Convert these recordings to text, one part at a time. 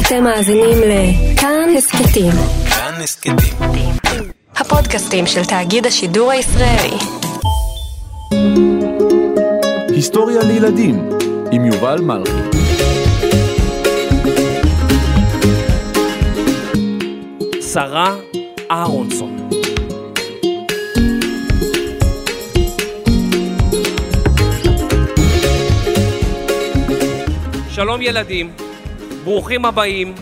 אתם מאזינים לכאן הסכתים. כאן הסכתים. הפודקאסטים של תאגיד השידור הישראלי. היסטוריה לילדים עם יובל מלכי. שרה אהרונסון. שלום ילדים, ברוכים הבאים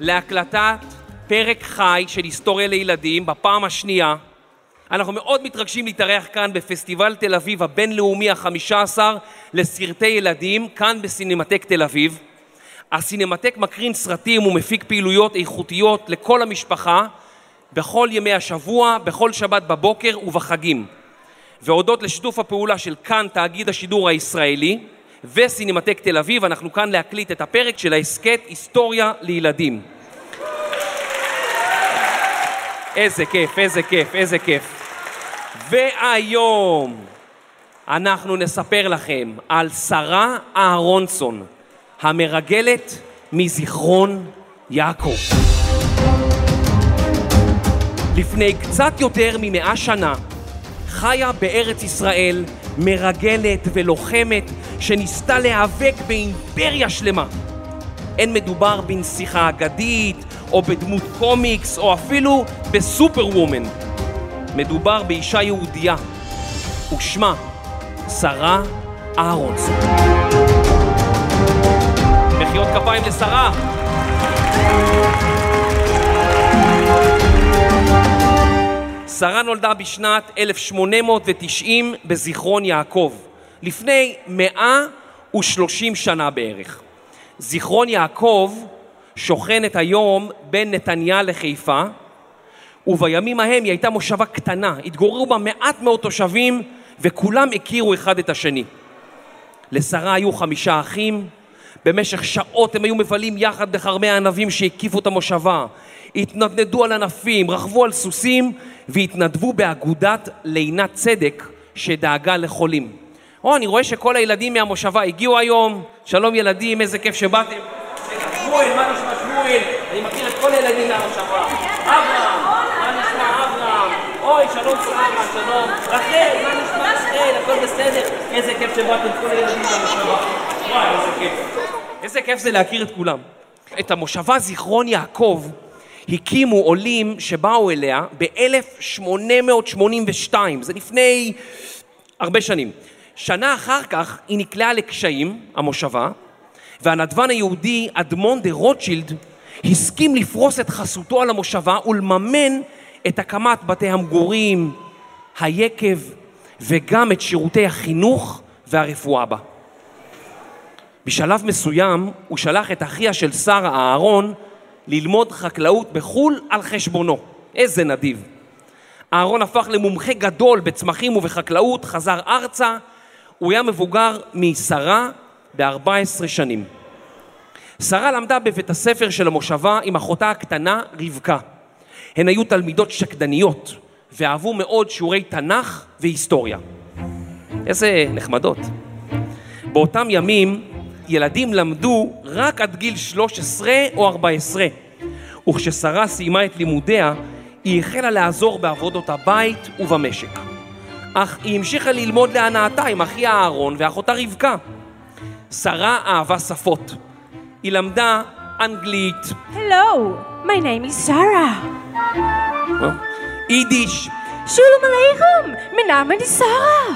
להקלטת פרק חי של היסטוריה לילדים בפעם השנייה. אנחנו מאוד מתרגשים להתארח כאן בפסטיבל תל אביב הבינלאומי החמישה עשר לסרטי ילדים, כאן בסינמטק תל אביב. הסינמטק מקרין סרטים ומפיק פעילויות איכותיות לכל המשפחה בכל ימי השבוע, בכל שבת בבוקר ובחגים. והודות לשיתוף הפעולה של כאן תאגיד השידור הישראלי וסינמטק תל אביב, אנחנו כאן להקליט את הפרק של ההסכת היסטוריה לילדים. איזה כיף, איזה כיף, איזה כיף. והיום אנחנו נספר לכם על שרה אהרונסון, המרגלת מזיכרון יעקב. לפני קצת יותר ממאה שנה חיה בארץ ישראל מרגלת ולוחמת שניסתה להיאבק באימפריה שלמה. אין מדובר בנסיכה אגדית או בדמות קומיקס או אפילו בסופר וומן. מדובר באישה יהודייה ושמה שרה אהרונסון. מחיאות כפיים לשרה. שרה נולדה בשנת 1890 בזיכרון יעקב, לפני 130 שנה בערך. זיכרון יעקב שוכנת היום בין נתניה לחיפה, ובימים ההם היא הייתה מושבה קטנה, התגוררו בה מעט מאוד תושבים וכולם הכירו אחד את השני. לשרה היו חמישה אחים, במשך שעות הם היו מבלים יחד בכרמי הענבים שהקיפו את המושבה, התנדנדו על ענפים, רכבו על סוסים והתנדבו באגודת לינת צדק שדאגה לחולים. או, אני רואה שכל הילדים מהמושבה הגיעו היום, שלום ילדים, איזה כיף שבאתם. שמואל, מה נשמע שמואל? אני מכיר את כל הילדים מהמושבה. אברהם, מה נשמע אברהם? אוי, שלום שרה, שלום. רחל, מה נשמע רחל? הכל בסדר? איזה כיף שבאתם כל הילדים מהמושבה. וואי, איזה כיף. איזה כיף זה להכיר את כולם. את המושבה זיכרון יעקב הקימו עולים שבאו אליה ב-1882, זה לפני הרבה שנים. שנה אחר כך היא נקלעה לקשיים, המושבה, והנדבן היהודי אדמון דה רוטשילד הסכים לפרוס את חסותו על המושבה ולממן את הקמת בתי המגורים, היקב וגם את שירותי החינוך והרפואה בה. בשלב מסוים הוא שלח את אחיה של שרה אהרון ללמוד חקלאות בחו"ל על חשבונו. איזה נדיב. אהרון הפך למומחה גדול בצמחים ובחקלאות, חזר ארצה, הוא היה מבוגר משרה ב-14 שנים. שרה למדה בבית הספר של המושבה עם אחותה הקטנה רבקה. הן היו תלמידות שקדניות ואהבו מאוד שיעורי תנ"ך והיסטוריה. איזה נחמדות. באותם ימים ילדים למדו רק עד גיל 13 או 14, וכששרה סיימה את לימודיה, היא החלה לעזור בעבודות הבית ובמשק. אך היא המשיכה ללמוד להנאתה עם אחיה אהרון ואחותה רבקה. שרה אהבה שפות. היא למדה אנגלית, Hello, my name is Sarah. יידיש, my name is Sarah.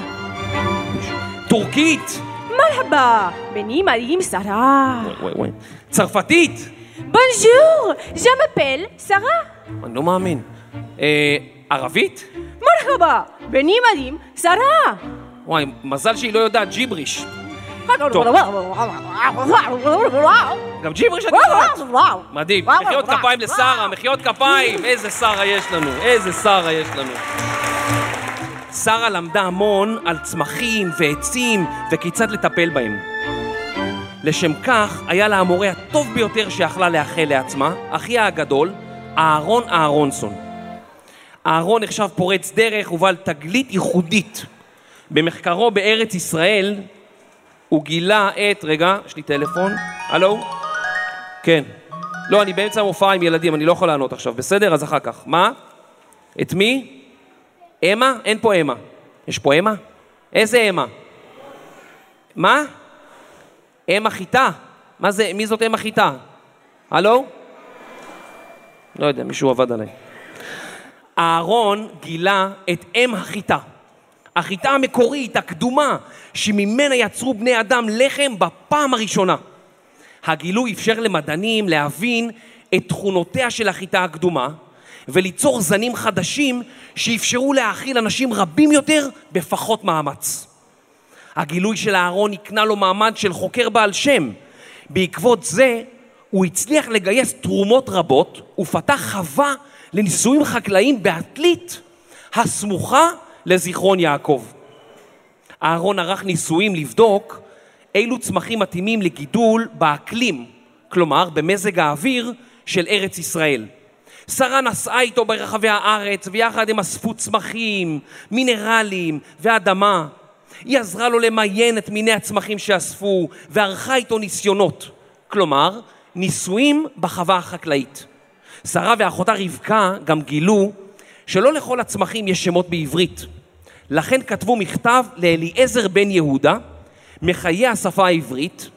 טורקית, מרחבה, בני מרים שרה. וואי וואי וואי. צרפתית! בונז'ור, ז'מפל שרה. אני לא מאמין. אה... ערבית? מרחבה, בני מרים שרה. וואי, מזל שהיא לא יודעת ג'יבריש. גם ג'יבריש את לא יודעת. מדהים. מחיאות כפיים לשרה, מחיאות כפיים. איזה שרה יש לנו, איזה שרה יש לנו. שרה למדה המון על צמחים ועצים וכיצד לטפל בהם. לשם כך היה לה המורה הטוב ביותר שיכלה לאחל לעצמה, אחיה הגדול, אהרון אהרונסון. אהרון נחשב פורץ דרך ובעל תגלית ייחודית. במחקרו בארץ ישראל הוא גילה את... רגע, יש לי טלפון. הלו? כן. לא, אני באמצע המופע עם ילדים, אני לא יכול לענות עכשיו, בסדר? אז אחר כך. מה? את מי? אמה? אין פה אמה. יש פה אמה? איזה אמה? מה? אם החיטה? מה זה, מי זאת אם החיטה? הלו? לא יודע, מישהו עבד עליי. אהרון גילה את אם החיטה. החיטה המקורית, הקדומה, שממנה יצרו בני אדם לחם בפעם הראשונה. הגילוי אפשר למדענים להבין את תכונותיה של החיטה הקדומה וליצור זנים חדשים שאפשרו להאכיל אנשים רבים יותר בפחות מאמץ. הגילוי של אהרון הקנה לו מעמד של חוקר בעל שם. בעקבות זה הוא הצליח לגייס תרומות רבות ופתח חווה לניסויים חקלאיים בעתלית הסמוכה לזיכרון יעקב. אהרון ערך ניסויים לבדוק אילו צמחים מתאימים לגידול באקלים, כלומר במזג האוויר של ארץ ישראל. שרה נסעה איתו ברחבי הארץ ויחד הם אספו צמחים, מינרלים ואדמה. היא עזרה לו למיין את מיני הצמחים שאספו וערכה איתו ניסיונות, כלומר ניסויים בחווה החקלאית. שרה ואחותה רבקה גם גילו שלא לכל הצמחים יש שמות בעברית. לכן כתבו מכתב לאליעזר בן יהודה, מחיי השפה העברית,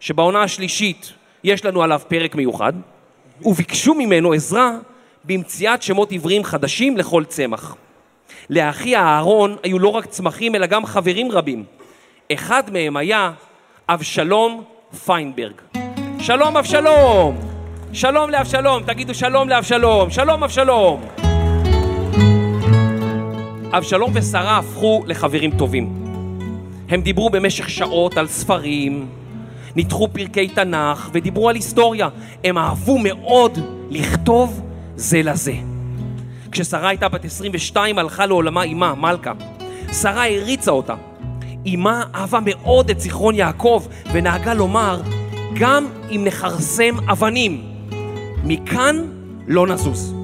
שבעונה השלישית יש לנו עליו פרק מיוחד, וביקשו ממנו עזרה במציאת שמות עבריים חדשים לכל צמח. לאחי אהרון היו לא רק צמחים אלא גם חברים רבים. אחד מהם היה אבשלום פיינברג. שלום אבשלום! שלום לאבשלום, תגידו שלום לאבשלום, שלום אבשלום! אבשלום ושרה הפכו לחברים טובים. הם דיברו במשך שעות על ספרים, ניתחו פרקי תנ"ך ודיברו על היסטוריה. הם אהבו מאוד לכתוב זה לזה. כששרה הייתה בת 22 הלכה לעולמה אמה, מלכה. שרה הריצה אותה. אמה אהבה מאוד את זיכרון יעקב ונהגה לומר, גם אם נכרסם אבנים, מכאן לא נזוז.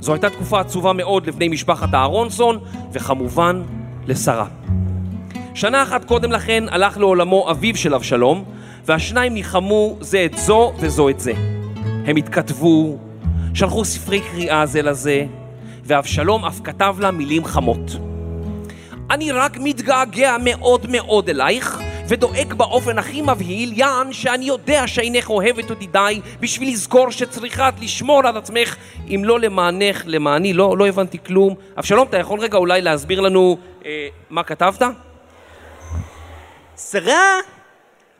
זו הייתה תקופה עצובה מאוד לבני משפחת אהרונסון, וכמובן לשרה. שנה אחת קודם לכן הלך לעולמו אביו של אבשלום, והשניים ניחמו זה את זו וזו את זה. הם התכתבו, שלחו ספרי קריאה זה לזה, ואבשלום אף כתב לה מילים חמות. אני רק מתגעגע מאוד מאוד אלייך, ודואג באופן הכי מבהיל, יען שאני יודע שאינך אוהבת אותי די בשביל לזכור שצריכה לשמור על עצמך, אם לא למענך, למעני, לא, לא הבנתי כלום. אבשלום, אתה יכול רגע אולי להסביר לנו אה, מה כתבת? שרה,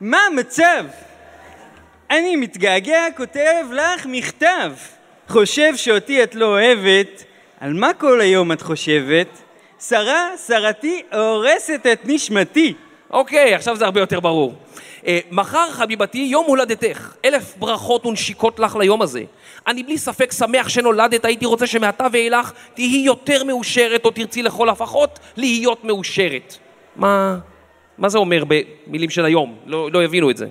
מה המצב? אני מתגעגע, כותב לך מכתב. חושב שאותי את לא אוהבת, על מה כל היום את חושבת? שרה, שרתי, הורסת את נשמתי. אוקיי, עכשיו זה הרבה יותר ברור. אה, מחר, חביבתי, יום הולדתך. אלף ברכות ונשיקות לך ליום הזה. אני בלי ספק שמח שנולדת, הייתי רוצה שמעתה ואילך תהיי יותר מאושרת, או תרצי לכל הפחות להיות מאושרת. מה, מה זה אומר במילים של היום? לא, לא יבינו את זה.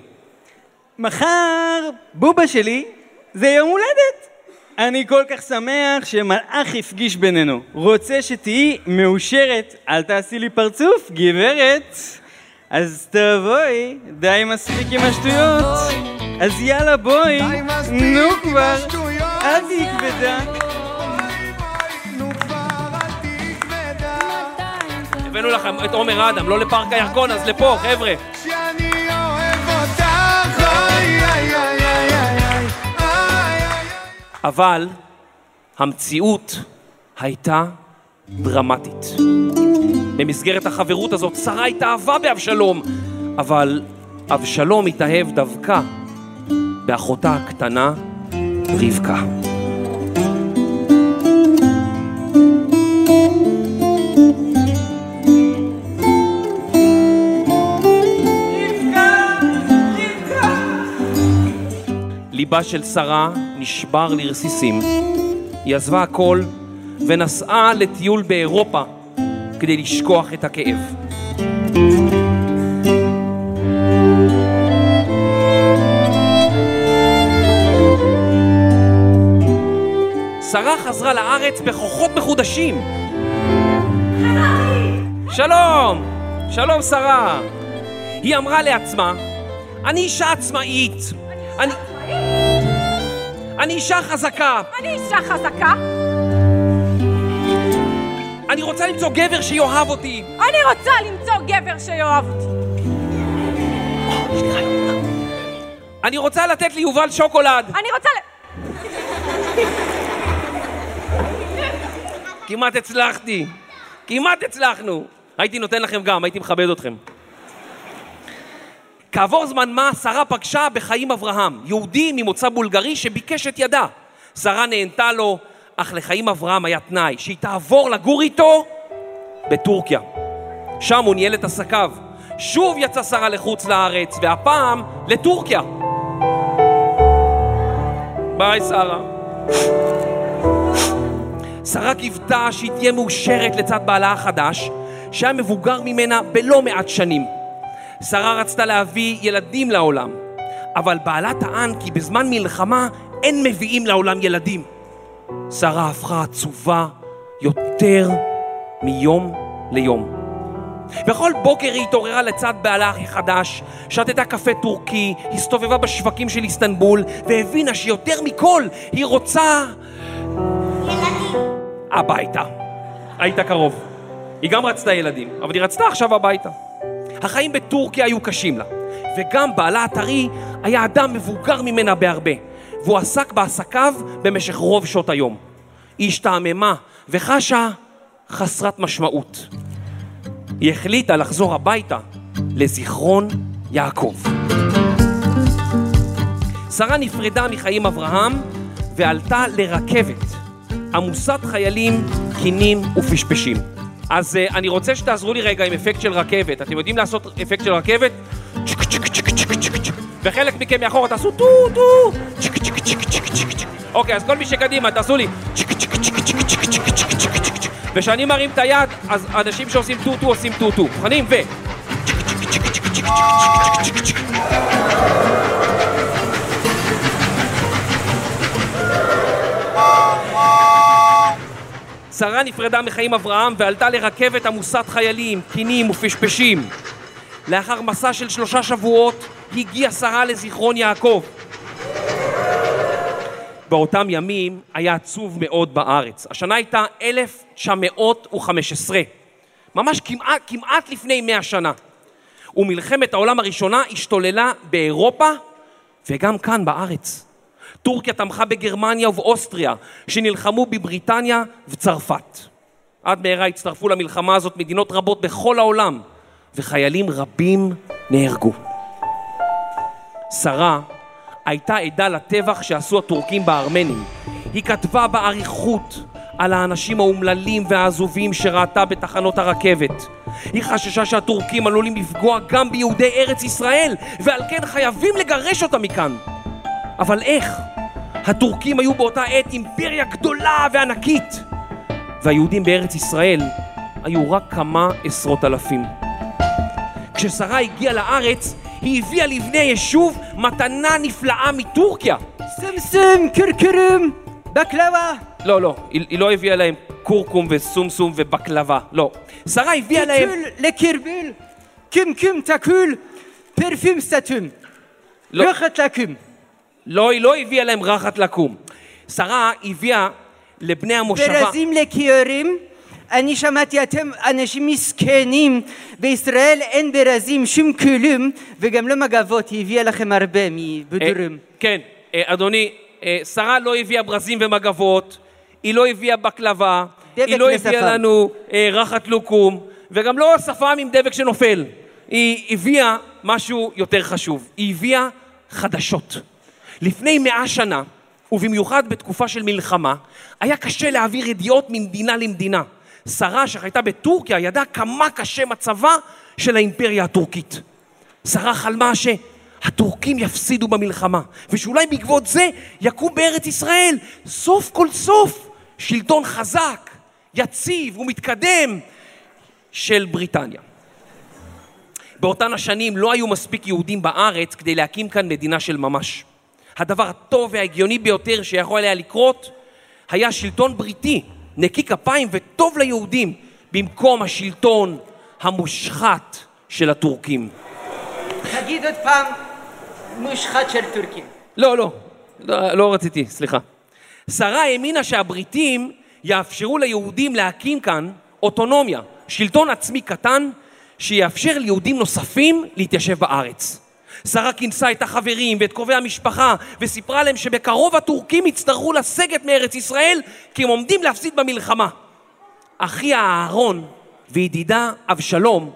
מחר, בובה שלי, זה יום הולדת. אני כל כך שמח שמלאך הפגיש בינינו. רוצה שתהיי מאושרת, אל תעשי לי פרצוף, גברת. אז תבואי, די מספיק עם השטויות. אז יאללה בואי, נו כבר, אל תהיי כבדה. הבאנו לכם את עומר אדם, לא לפארק הירקון, אז לפה, חבר'ה. אבל המציאות הייתה דרמטית. במסגרת החברות הזאת שרה התאהבה באבשלום, אבל אבשלום התאהב דווקא באחותה הקטנה רבקה. ליבה של שרה נשבר לרסיסים. היא עזבה הכל ונסעה לטיול באירופה כדי לשכוח את הכאב. שרה חזרה לארץ בכוחות מחודשים. שלום! שלום שרה! היא אמרה לעצמה, אני אישה עצמאית. אני... אני אישה חזקה. אני אישה חזקה. אני רוצה למצוא גבר שיאהב אותי. אני רוצה למצוא גבר שיאהב אותי. אני רוצה לתת ליובל שוקולד. אני רוצה ל... כמעט הצלחתי. כמעט הצלחנו. הייתי נותן לכם גם, הייתי מכבד אתכם. כעבור זמן מה, שרה פגשה בחיים אברהם, יהודי ממוצא בולגרי שביקש את ידה. שרה נהנתה לו, אך לחיים אברהם היה תנאי, שהיא תעבור לגור איתו בטורקיה. שם הוא ניהל את עסקיו. שוב יצאה שרה לחוץ לארץ, והפעם לטורקיה. ביי, שרה. שרה קיוותה שהיא תהיה מאושרת לצד בעלה החדש, שהיה מבוגר ממנה בלא מעט שנים. שרה רצתה להביא ילדים לעולם, אבל בעלה טען כי בזמן מלחמה אין מביאים לעולם ילדים. שרה הפכה עצובה יותר מיום ליום. בכל בוקר היא התעוררה לצד בעלה החדש, שתתה קפה טורקי, הסתובבה בשווקים של איסטנבול, והבינה שיותר מכל היא רוצה... הביתה. היית קרוב. היא גם רצתה ילדים, אבל היא רצתה עכשיו הביתה. החיים בטורקיה היו קשים לה, וגם בעלה הטרי היה אדם מבוגר ממנה בהרבה, והוא עסק בעסקיו במשך רוב שעות היום. היא השתעממה וחשה חסרת משמעות. היא החליטה לחזור הביתה לזיכרון יעקב. שרה נפרדה מחיים אברהם ועלתה לרכבת, עמוסת חיילים, כינים ופשפשים. אז uh, אני רוצה שתעזרו לי רגע עם אפקט של רכבת. אתם יודעים לעשות אפקט של רכבת? וחלק מכם מאחורה תעשו טו טו אוקיי, אז כל מי שקדימה, תעשו לי וכשאני מרים את היד, אז אנשים שעושים טו טו עושים טו טו. מוכנים? ו... Oh, שרה נפרדה מחיים אברהם ועלתה לרכבת עמוסת חיילים, קינים ופשפשים. לאחר מסע של שלושה שבועות הגיעה שרה לזיכרון יעקב. באותם ימים היה עצוב מאוד בארץ. השנה הייתה 1915, ממש כמעט, כמעט לפני מאה שנה. ומלחמת העולם הראשונה השתוללה באירופה וגם כאן בארץ. טורקיה תמכה בגרמניה ובאוסטריה, שנלחמו בבריטניה וצרפת. עד מהרה הצטרפו למלחמה הזאת מדינות רבות בכל העולם, וחיילים רבים נהרגו. שרה הייתה עדה לטבח שעשו הטורקים בארמנים. היא כתבה באריכות על האנשים האומללים והעזובים שראתה בתחנות הרכבת. היא חששה שהטורקים עלולים לפגוע גם ביהודי ארץ ישראל, ועל כן חייבים לגרש אותם מכאן. אבל איך? הטורקים היו באותה עת אימפריה גדולה וענקית, והיהודים בארץ ישראל היו רק כמה עשרות אלפים. כששרה הגיעה לארץ, היא הביאה לבני היישוב מתנה נפלאה מטורקיה. סמסם, קרקרם, בקלבה. לא, לא, היא, היא לא הביאה להם כורכום וסומסום ובקלבה, לא. שרה הביאה להם... קיטול לקרבל, קמקם תקול, פרפים סתום. לא. רחת לקום. לא, היא לא הביאה להם רחת לקום. שרה הביאה לבני המושבה... ברזים לכיורים. אני שמעתי אתם אנשים מסכנים, בישראל אין ברזים שום כלום וגם לא מגבות, היא הביאה לכם הרבה מבדורים. אה, כן, אה, אדוני, אה, שרה לא הביאה ברזים ומגבות, היא לא הביאה בקלבה, היא לא. הביאה לנו רחת לוקום, וגם לא שפם עם דבק שנופל. היא הביאה משהו יותר חשוב, היא הביאה חדשות. לפני מאה שנה, ובמיוחד בתקופה של מלחמה, היה קשה להעביר ידיעות ממדינה למדינה. שרה שחייתה בטורקיה ידעה כמה קשה מצבה של האימפריה הטורקית. שרה חלמה שהטורקים יפסידו במלחמה, ושאולי בעקבות זה יקום בארץ ישראל סוף כל סוף שלטון חזק, יציב ומתקדם של בריטניה. באותן השנים לא היו מספיק יהודים בארץ כדי להקים כאן מדינה של ממש. הדבר הטוב וההגיוני ביותר שיכול היה לקרות היה שלטון בריטי, נקי כפיים וטוב ליהודים, במקום השלטון המושחת של הטורקים. תגיד עוד פעם, מושחת של טורקים. לא, לא, לא, לא רציתי, סליחה. שרה האמינה שהבריטים יאפשרו ליהודים להקים כאן אוטונומיה, שלטון עצמי קטן, שיאפשר ליהודים נוספים להתיישב בארץ. שרה כינסה את החברים ואת קרובי המשפחה וסיפרה להם שבקרוב הטורקים יצטרכו לסגת מארץ ישראל כי הם עומדים להפסיד במלחמה. אחיה אהרון וידידה אבשלום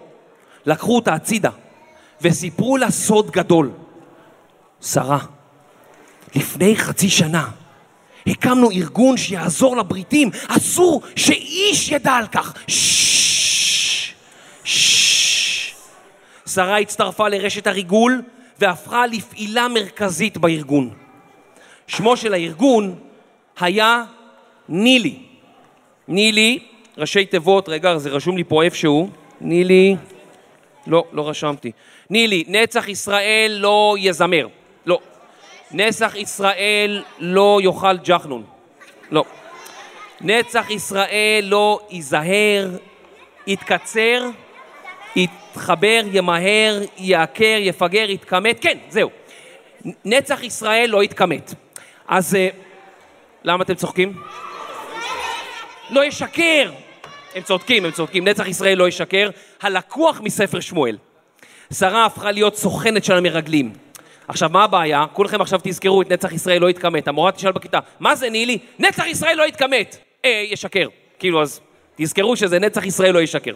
לקחו אותה הצידה וסיפרו לה סוד גדול. שרה, לפני חצי שנה הקמנו ארגון שיעזור לבריטים, אסור שאיש ידע על כך. ששש. שרה הצטרפה לרשת הריגול והפכה לפעילה מרכזית בארגון. שמו של הארגון היה נילי. נילי, ראשי תיבות, רגע, זה רשום לי פה איפשהו. נילי, לא, לא רשמתי. נילי, נצח ישראל לא יזמר. לא. נצח ישראל לא יאכל ג'חנון. לא. נצח ישראל לא ייזהר, יתקצר, יתחבר, ימהר, יעקר, יפגר, יתכמת. כן, זהו. נצח ישראל לא יתכמת. אז אה, למה אתם צוחקים? לא ישקר! הם צודקים, הם צודקים. נצח ישראל לא ישקר. הלקוח מספר שמואל. שרה הפכה להיות סוכנת של המרגלים. עכשיו, מה הבעיה? כולכם עכשיו תזכרו את נצח ישראל לא יתכמת. המורה תשאל בכיתה, מה זה נילי? נצח ישראל לא יתכמת! אה, ישקר. כאילו, אז תזכרו שזה נצח ישראל לא ישקר.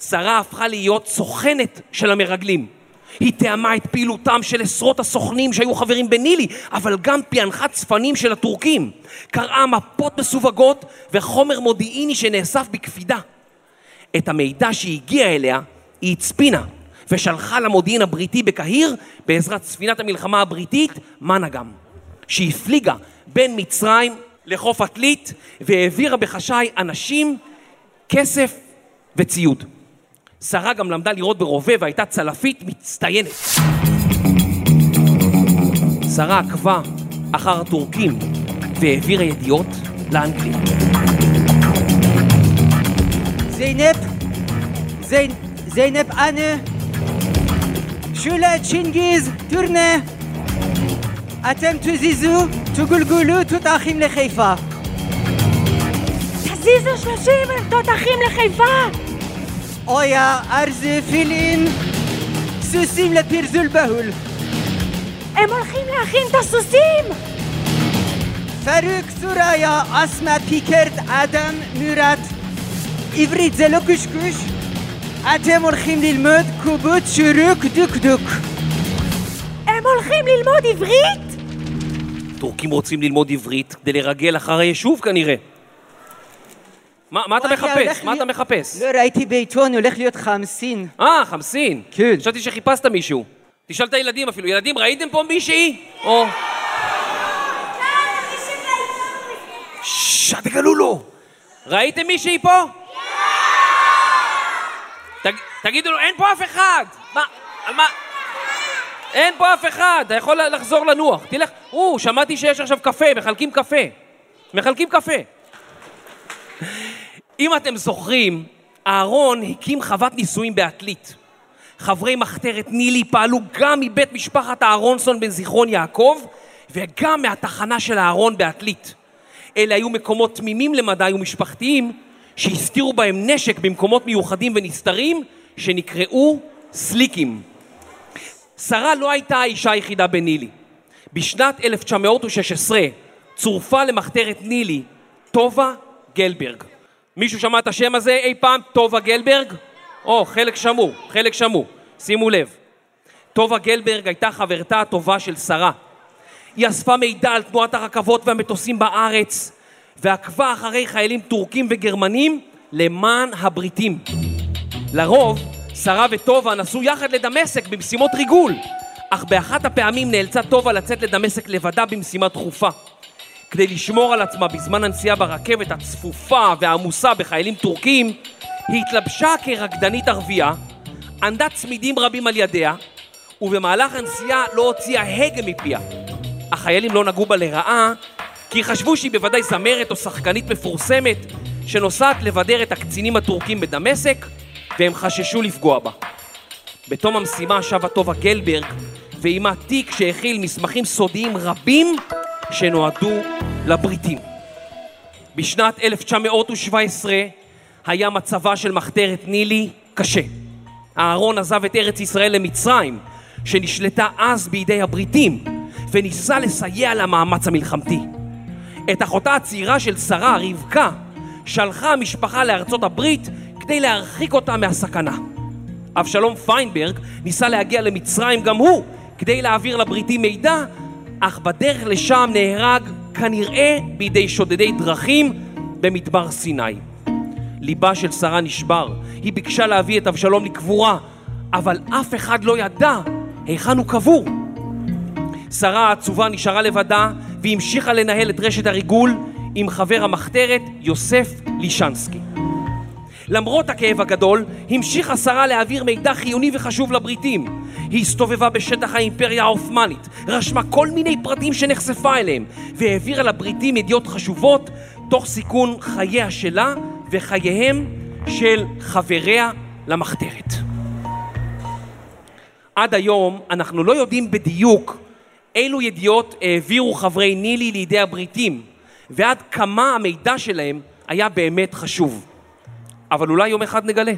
שרה הפכה להיות סוכנת של המרגלים. היא תיאמה את פעילותם של עשרות הסוכנים שהיו חברים בנילי, אבל גם פענחה צפנים של הטורקים. קראה מפות מסווגות וחומר מודיעיני שנאסף בקפידה. את המידע שהגיע אליה היא הצפינה ושלחה למודיעין הבריטי בקהיר בעזרת ספינת המלחמה הבריטית מנאגם, שהפליגה בין מצרים לחוף עתלית והעבירה בחשאי אנשים, כסף וציוד. שרה גם למדה לירות ברובה והייתה צלפית מצטיינת. שרה עקבה אחר הטורקים והעבירה ידיעות לאנגלית. זיינב, זיינב אנה, שולה צ'ינגיז, טורנה, אתם תזיזו, תגולגולו תותחים לחיפה. תזיזו שלושים תותחים לחיפה! אויה ארזה פילין, סוסים לפרזול בהול. הם הולכים להכין את הסוסים! פארוק סוריה, אסמה פיקרד, אדם, מורד. עברית זה לא קשקוש. אתם הולכים ללמוד קובות שורוק דוקדוק. הם הולכים ללמוד עברית? טורקים רוצים ללמוד עברית כדי לרגל אחר היישוב כנראה. מה, מה אתה מחפש? מה אתה מחפש? לא ראיתי בעיתון, הולך להיות חמסין אה, חמסין. כן. חשבתי שחיפשת מישהו. תשאל את הילדים אפילו. ילדים, ראיתם פה מישהי? או... ששש, תגלו לו! ראיתם מישהי פה? תג- תגידו לו, אין פה אף אחד! מה? מה? אין פה אף אחד! אתה יכול לחזור לנוח. תלך... או, שמעתי שיש עכשיו קפה, מחלקים קפה. מחלקים קפה. אם אתם זוכרים, אהרון הקים חוות נישואים בעתלית. חברי מחתרת נילי פעלו גם מבית משפחת אהרונסון בן זיכרון יעקב וגם מהתחנה של אהרון בעתלית. אלה היו מקומות תמימים למדי ומשפחתיים שהסתירו בהם נשק במקומות מיוחדים ונסתרים שנקראו סליקים. שרה לא הייתה האישה היחידה בנילי. בשנת 1916 צורפה למחתרת נילי טובה גלברג. מישהו שמע את השם הזה אי פעם? טובה גלברג? או, חלק שמעו, חלק שמעו. שימו לב. טובה גלברג הייתה חברתה הטובה של שרה. היא אספה מידע על תנועת הרכבות והמטוסים בארץ, ועקבה אחרי חיילים טורקים וגרמנים למען הבריטים. לרוב, שרה וטובה נסעו יחד לדמשק במשימות ריגול, אך באחת הפעמים נאלצה טובה לצאת לדמשק לבדה במשימה דחופה. כדי לשמור על עצמה בזמן הנסיעה ברכבת הצפופה והעמוסה בחיילים טורקים, היא התלבשה כרקדנית ערבייה, ענדה צמידים רבים על ידיה, ובמהלך הנסיעה לא הוציאה הגה מפיה. החיילים לא נגעו בה לרעה, כי חשבו שהיא בוודאי זמרת או שחקנית מפורסמת שנוסעת לבדר את הקצינים הטורקים בדמשק, והם חששו לפגוע בה. בתום המשימה שבה טובה גלברג ועימה תיק שהכיל מסמכים סודיים רבים שנועדו לבריטים. בשנת 1917 היה מצבה של מחתרת נילי קשה. אהרון עזב את ארץ ישראל למצרים, שנשלטה אז בידי הבריטים, וניסה לסייע למאמץ המלחמתי. את אחותה הצעירה של שרה, רבקה, שלחה המשפחה לארצות הברית כדי להרחיק אותה מהסכנה. אבשלום פיינברג ניסה להגיע למצרים גם הוא, כדי להעביר לבריטים מידע, אך בדרך לשם נהרג כנראה בידי שודדי דרכים במדבר סיני. ליבה של שרה נשבר, היא ביקשה להביא את אבשלום לקבורה, אבל אף אחד לא ידע היכן הוא קבור. שרה העצובה נשארה לבדה והמשיכה לנהל את רשת הריגול עם חבר המחתרת יוסף לישנסקי. למרות הכאב הגדול, המשיכה שרה להעביר מידע חיוני וחשוב לבריטים. היא הסתובבה בשטח האימפריה העות'מאנית, רשמה כל מיני פרטים שנחשפה אליהם, והעבירה לבריטים ידיעות חשובות, תוך סיכון חייה שלה וחייהם של חבריה למחתרת. עד היום אנחנו לא יודעים בדיוק אילו ידיעות העבירו חברי נילי לידי הבריטים, ועד כמה המידע שלהם היה באמת חשוב. אבל אולי יום אחד נגלה.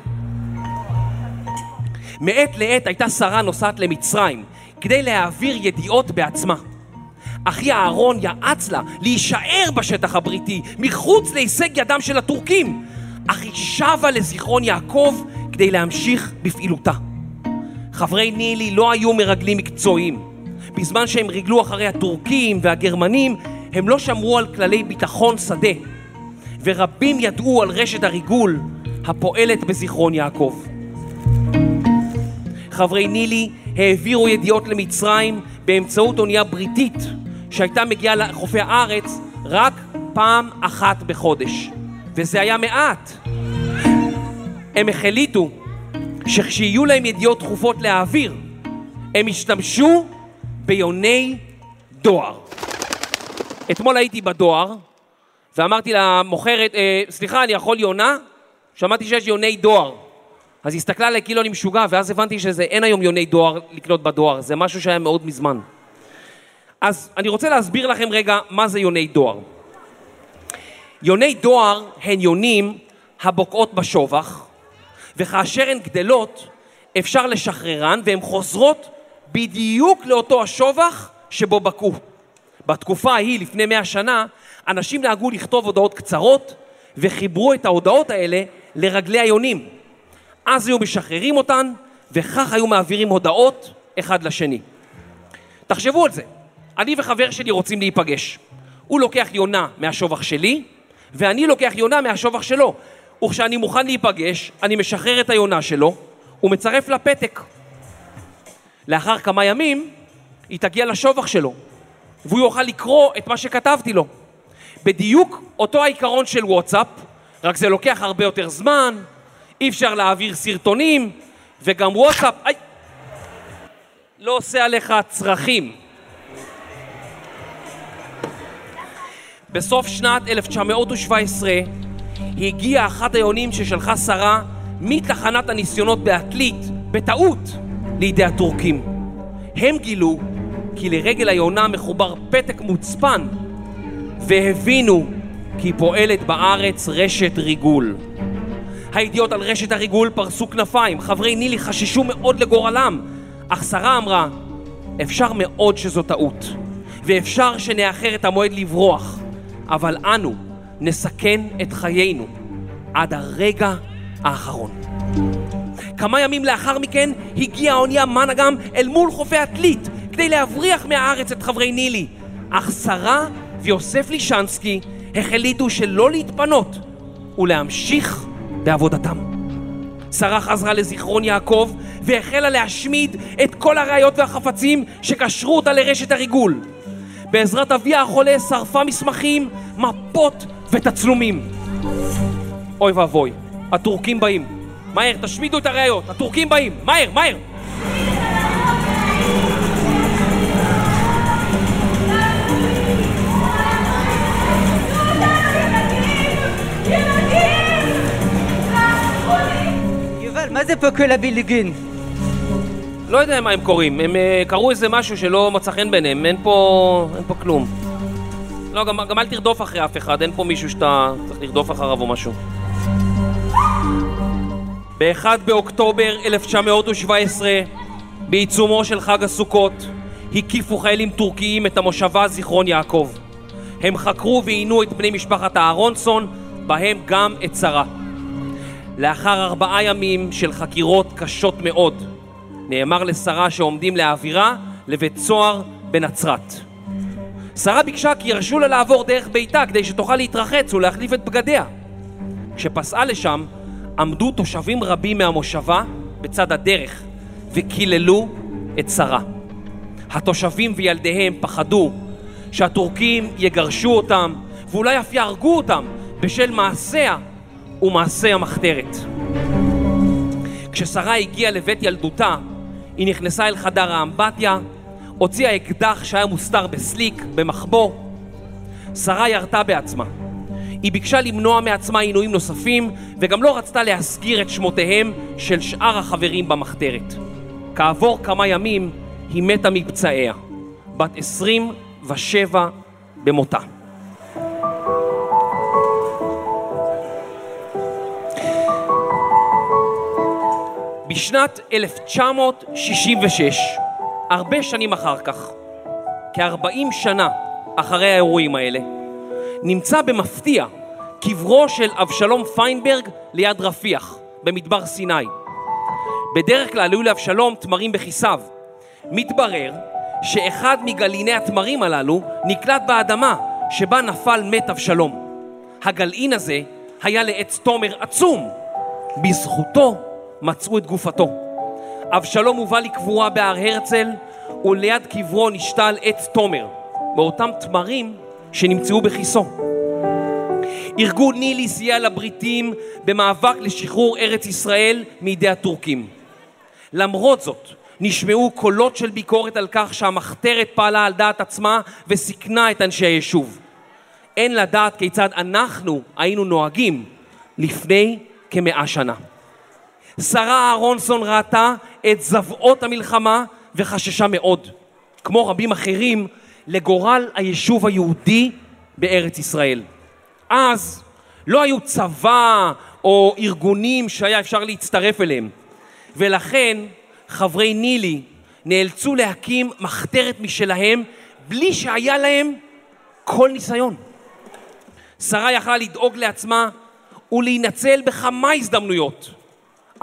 מעת לעת הייתה שרה נוסעת למצרים כדי להעביר ידיעות בעצמה. אחי אהרון יעץ לה להישאר בשטח הבריטי, מחוץ להישג ידם של הטורקים, אך היא שבה לזיכרון יעקב כדי להמשיך בפעילותה. חברי נילי לא היו מרגלים מקצועיים. בזמן שהם ריגלו אחרי הטורקים והגרמנים, הם לא שמרו על כללי ביטחון שדה. ורבים ידעו על רשת הריגול הפועלת בזיכרון יעקב. חברי נילי העבירו ידיעות למצרים באמצעות אונייה בריטית שהייתה מגיעה לחופי הארץ רק פעם אחת בחודש, וזה היה מעט. הם החליטו שכשיהיו להם ידיעות דחופות להעביר, הם ישתמשו ביוני דואר. אתמול הייתי בדואר ואמרתי למוכרת, אה, סליחה, אני יכול יונה? שמעתי שיש יוני דואר. אז הסתכלה עליי כאילו אני משוגע, ואז הבנתי שאין היום יוני דואר לקנות בדואר, זה משהו שהיה מאוד מזמן. אז אני רוצה להסביר לכם רגע מה זה יוני דואר. יוני דואר הן יונים הבוקעות בשובח, וכאשר הן גדלות, אפשר לשחררן והן חוזרות בדיוק לאותו השובח שבו בקעו. בתקופה ההיא, לפני מאה שנה, אנשים נהגו לכתוב הודעות קצרות וחיברו את ההודעות האלה לרגלי היונים. אז היו משחררים אותן, וכך היו מעבירים הודעות אחד לשני. תחשבו על זה, אני וחבר שלי רוצים להיפגש. הוא לוקח יונה מהשובח שלי, ואני לוקח יונה מהשובח שלו. וכשאני מוכן להיפגש, אני משחרר את היונה שלו, ומצרף לה פתק. לאחר כמה ימים, היא תגיע לשובח שלו, והוא יוכל לקרוא את מה שכתבתי לו. בדיוק אותו העיקרון של וואטסאפ, רק זה לוקח הרבה יותר זמן, אי אפשר להעביר סרטונים, וגם וואטסאפ, איי, לא עושה עליך צרכים. בסוף שנת 1917 הגיע אחת היונים ששלחה שרה מתחנת הניסיונות בעתלית, בטעות, לידי הטורקים. הם גילו כי לרגל היונה מחובר פתק מוצפן והבינו כי פועלת בארץ רשת ריגול. הידיעות על רשת הריגול פרסו כנפיים, חברי נילי חששו מאוד לגורלם, אך שרה אמרה, אפשר מאוד שזו טעות, ואפשר שנאחר את המועד לברוח, אבל אנו נסכן את חיינו עד הרגע האחרון. כמה ימים לאחר מכן הגיעה האונייה מנגם אל מול חופי עתלית כדי להבריח מהארץ את חברי נילי, אך שרה ויוסף לישנסקי החליטו שלא להתפנות ולהמשיך בעבודתם. שרה חזרה לזיכרון יעקב והחלה להשמיד את כל הראיות והחפצים שקשרו אותה לרשת הריגול. בעזרת אביה החולה שרפה מסמכים, מפות ותצלומים. אוי ואבוי, הטורקים באים. מהר, תשמידו את הראיות, הטורקים באים, מהר, מהר! מה זה פה כל הבילגין? לא יודע מה הם קוראים, הם אה, קראו איזה משהו שלא מצא חן בעיניהם, אין פה, אין פה כלום. לא, גם, גם אל תרדוף אחרי אף אחד, אין פה מישהו שאתה צריך לרדוף אחריו או משהו. ב-1 באוקטובר 1917, בעיצומו של חג הסוכות, הקיפו חיילים טורקיים את המושבה זיכרון יעקב. הם חקרו ועינו את בני משפחת אהרונסון, בהם גם את שרה. לאחר ארבעה ימים של חקירות קשות מאוד, נאמר לשרה שעומדים להעבירה לבית סוהר בנצרת. שרה ביקשה כי ירשו לה לעבור דרך ביתה כדי שתוכל להתרחץ ולהחליף את בגדיה. כשפסעה לשם, עמדו תושבים רבים מהמושבה בצד הדרך וקיללו את שרה. התושבים וילדיהם פחדו שהטורקים יגרשו אותם ואולי אף יהרגו אותם בשל מעשיה ומעשי המחתרת. כששרה הגיעה לבית ילדותה, היא נכנסה אל חדר האמבטיה, הוציאה אקדח שהיה מוסתר בסליק, במחבוא. שרה ירתה בעצמה. היא ביקשה למנוע מעצמה עינויים נוספים, וגם לא רצתה להסגיר את שמותיהם של שאר החברים במחתרת. כעבור כמה ימים היא מתה מפצעיה, בת 27 במותה. בשנת 1966, הרבה שנים אחר כך, כ-40 שנה אחרי האירועים האלה, נמצא במפתיע קברו של אבשלום פיינברג ליד רפיח, במדבר סיני. בדרך כלל היו לאבשלום תמרים בכיסיו. מתברר שאחד מגליני התמרים הללו נקלט באדמה שבה נפל מת אבשלום. הגלעין הזה היה לעץ תומר עצום. בזכותו מצאו את גופתו. אבשלום הובא לקבורה בהר הרצל, וליד קברו נשתל עץ תומר, מאותם תמרים שנמצאו בכיסו. ארגון נילי סייע לבריטים במאבק לשחרור ארץ ישראל מידי הטורקים. למרות זאת, נשמעו קולות של ביקורת על כך שהמחתרת פעלה על דעת עצמה וסיכנה את אנשי היישוב. אין לדעת כיצד אנחנו היינו נוהגים לפני כמאה שנה. שרה אהרונסון ראתה את זוועות המלחמה וחששה מאוד, כמו רבים אחרים, לגורל היישוב היהודי בארץ ישראל. אז לא היו צבא או ארגונים שהיה אפשר להצטרף אליהם, ולכן חברי נילי נאלצו להקים מחתרת משלהם בלי שהיה להם כל ניסיון. שרה יכלה לדאוג לעצמה ולהינצל בכמה הזדמנויות,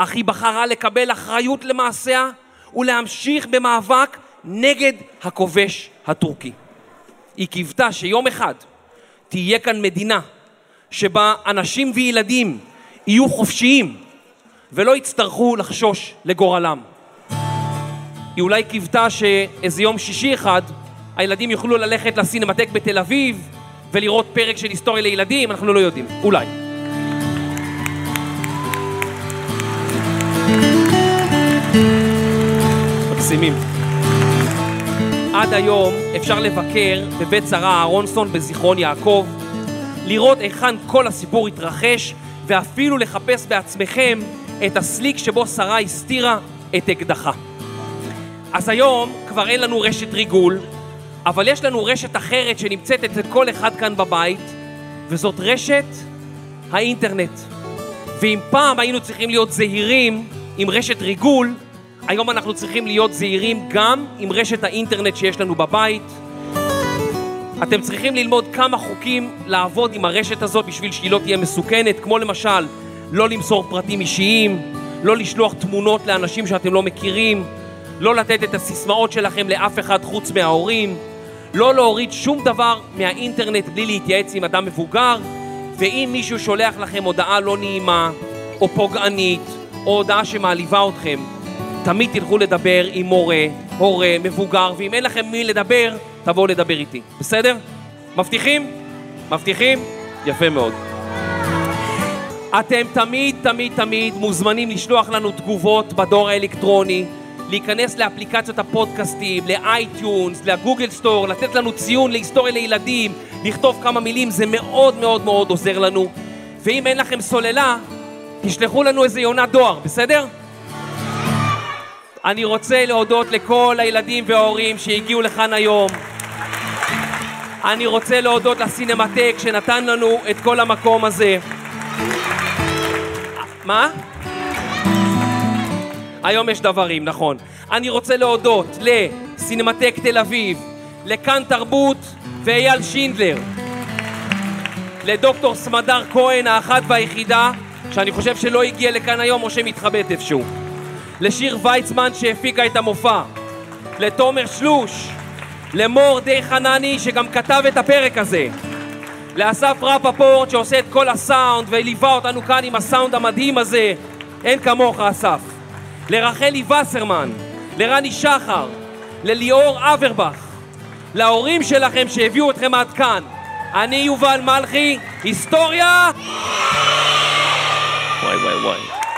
אך היא בחרה לקבל אחריות למעשיה ולהמשיך במאבק נגד הכובש הטורקי. היא קיוותה שיום אחד תהיה כאן מדינה שבה אנשים וילדים יהיו חופשיים ולא יצטרכו לחשוש לגורלם. היא אולי קיוותה שאיזה יום שישי אחד הילדים יוכלו ללכת לסינמטק בתל אביב ולראות פרק של היסטוריה לילדים, אנחנו לא יודעים, אולי. מקסימים. עד היום אפשר לבקר בבית שרה אהרונסון בזיכרון יעקב, לראות היכן כל הסיפור התרחש, ואפילו לחפש בעצמכם את הסליק שבו שרה הסתירה את אקדחה. אז היום כבר אין לנו רשת ריגול, אבל יש לנו רשת אחרת שנמצאת אצל כל אחד כאן בבית, וזאת רשת האינטרנט. ואם פעם היינו צריכים להיות זהירים עם רשת ריגול, היום אנחנו צריכים להיות זהירים גם עם רשת האינטרנט שיש לנו בבית. אתם צריכים ללמוד כמה חוקים לעבוד עם הרשת הזאת בשביל שהיא לא תהיה מסוכנת, כמו למשל לא למסור פרטים אישיים, לא לשלוח תמונות לאנשים שאתם לא מכירים, לא לתת את הסיסמאות שלכם לאף אחד חוץ מההורים, לא להוריד שום דבר מהאינטרנט בלי להתייעץ עם אדם מבוגר, ואם מישהו שולח לכם הודעה לא נעימה, או פוגענית, או הודעה שמעליבה אתכם, תמיד תלכו לדבר עם מורה, הורה, מבוגר, ואם אין לכם מי לדבר, תבואו לדבר איתי, בסדר? מבטיחים? מבטיחים? יפה מאוד. אתם תמיד, תמיד, תמיד מוזמנים לשלוח לנו תגובות בדואר האלקטרוני, להיכנס לאפליקציות הפודקאסטים, ל iTunes, ל Google Store, לתת לנו ציון להיסטוריה לילדים, לכתוב כמה מילים, זה מאוד מאוד מאוד עוזר לנו. ואם אין לכם סוללה, תשלחו לנו איזה יונת דואר, בסדר? אני רוצה להודות לכל הילדים וההורים שהגיעו לכאן היום. אני רוצה להודות לסינמטק שנתן לנו את כל המקום הזה. מה? היום יש דברים, נכון. אני רוצה להודות לסינמטק תל אביב, לכאן תרבות ואייל שינדלר, לדוקטור סמדר כהן האחת והיחידה, שאני חושב שלא הגיע לכאן היום או שמתחבאת איפשהו, לשיר ויצמן שהפיקה את המופע, לתומר שלוש, למור די חנני שגם כתב את הפרק הזה, לאסף רפפורט שעושה את כל הסאונד וליווה אותנו כאן עם הסאונד המדהים הזה, אין כמוך אסף. לרחלי וסרמן, לרני שחר, לליאור אברבך, להורים שלכם שהביאו אתכם עד כאן. אני יובל מלכי, היסטוריה! וואי וואי וואי.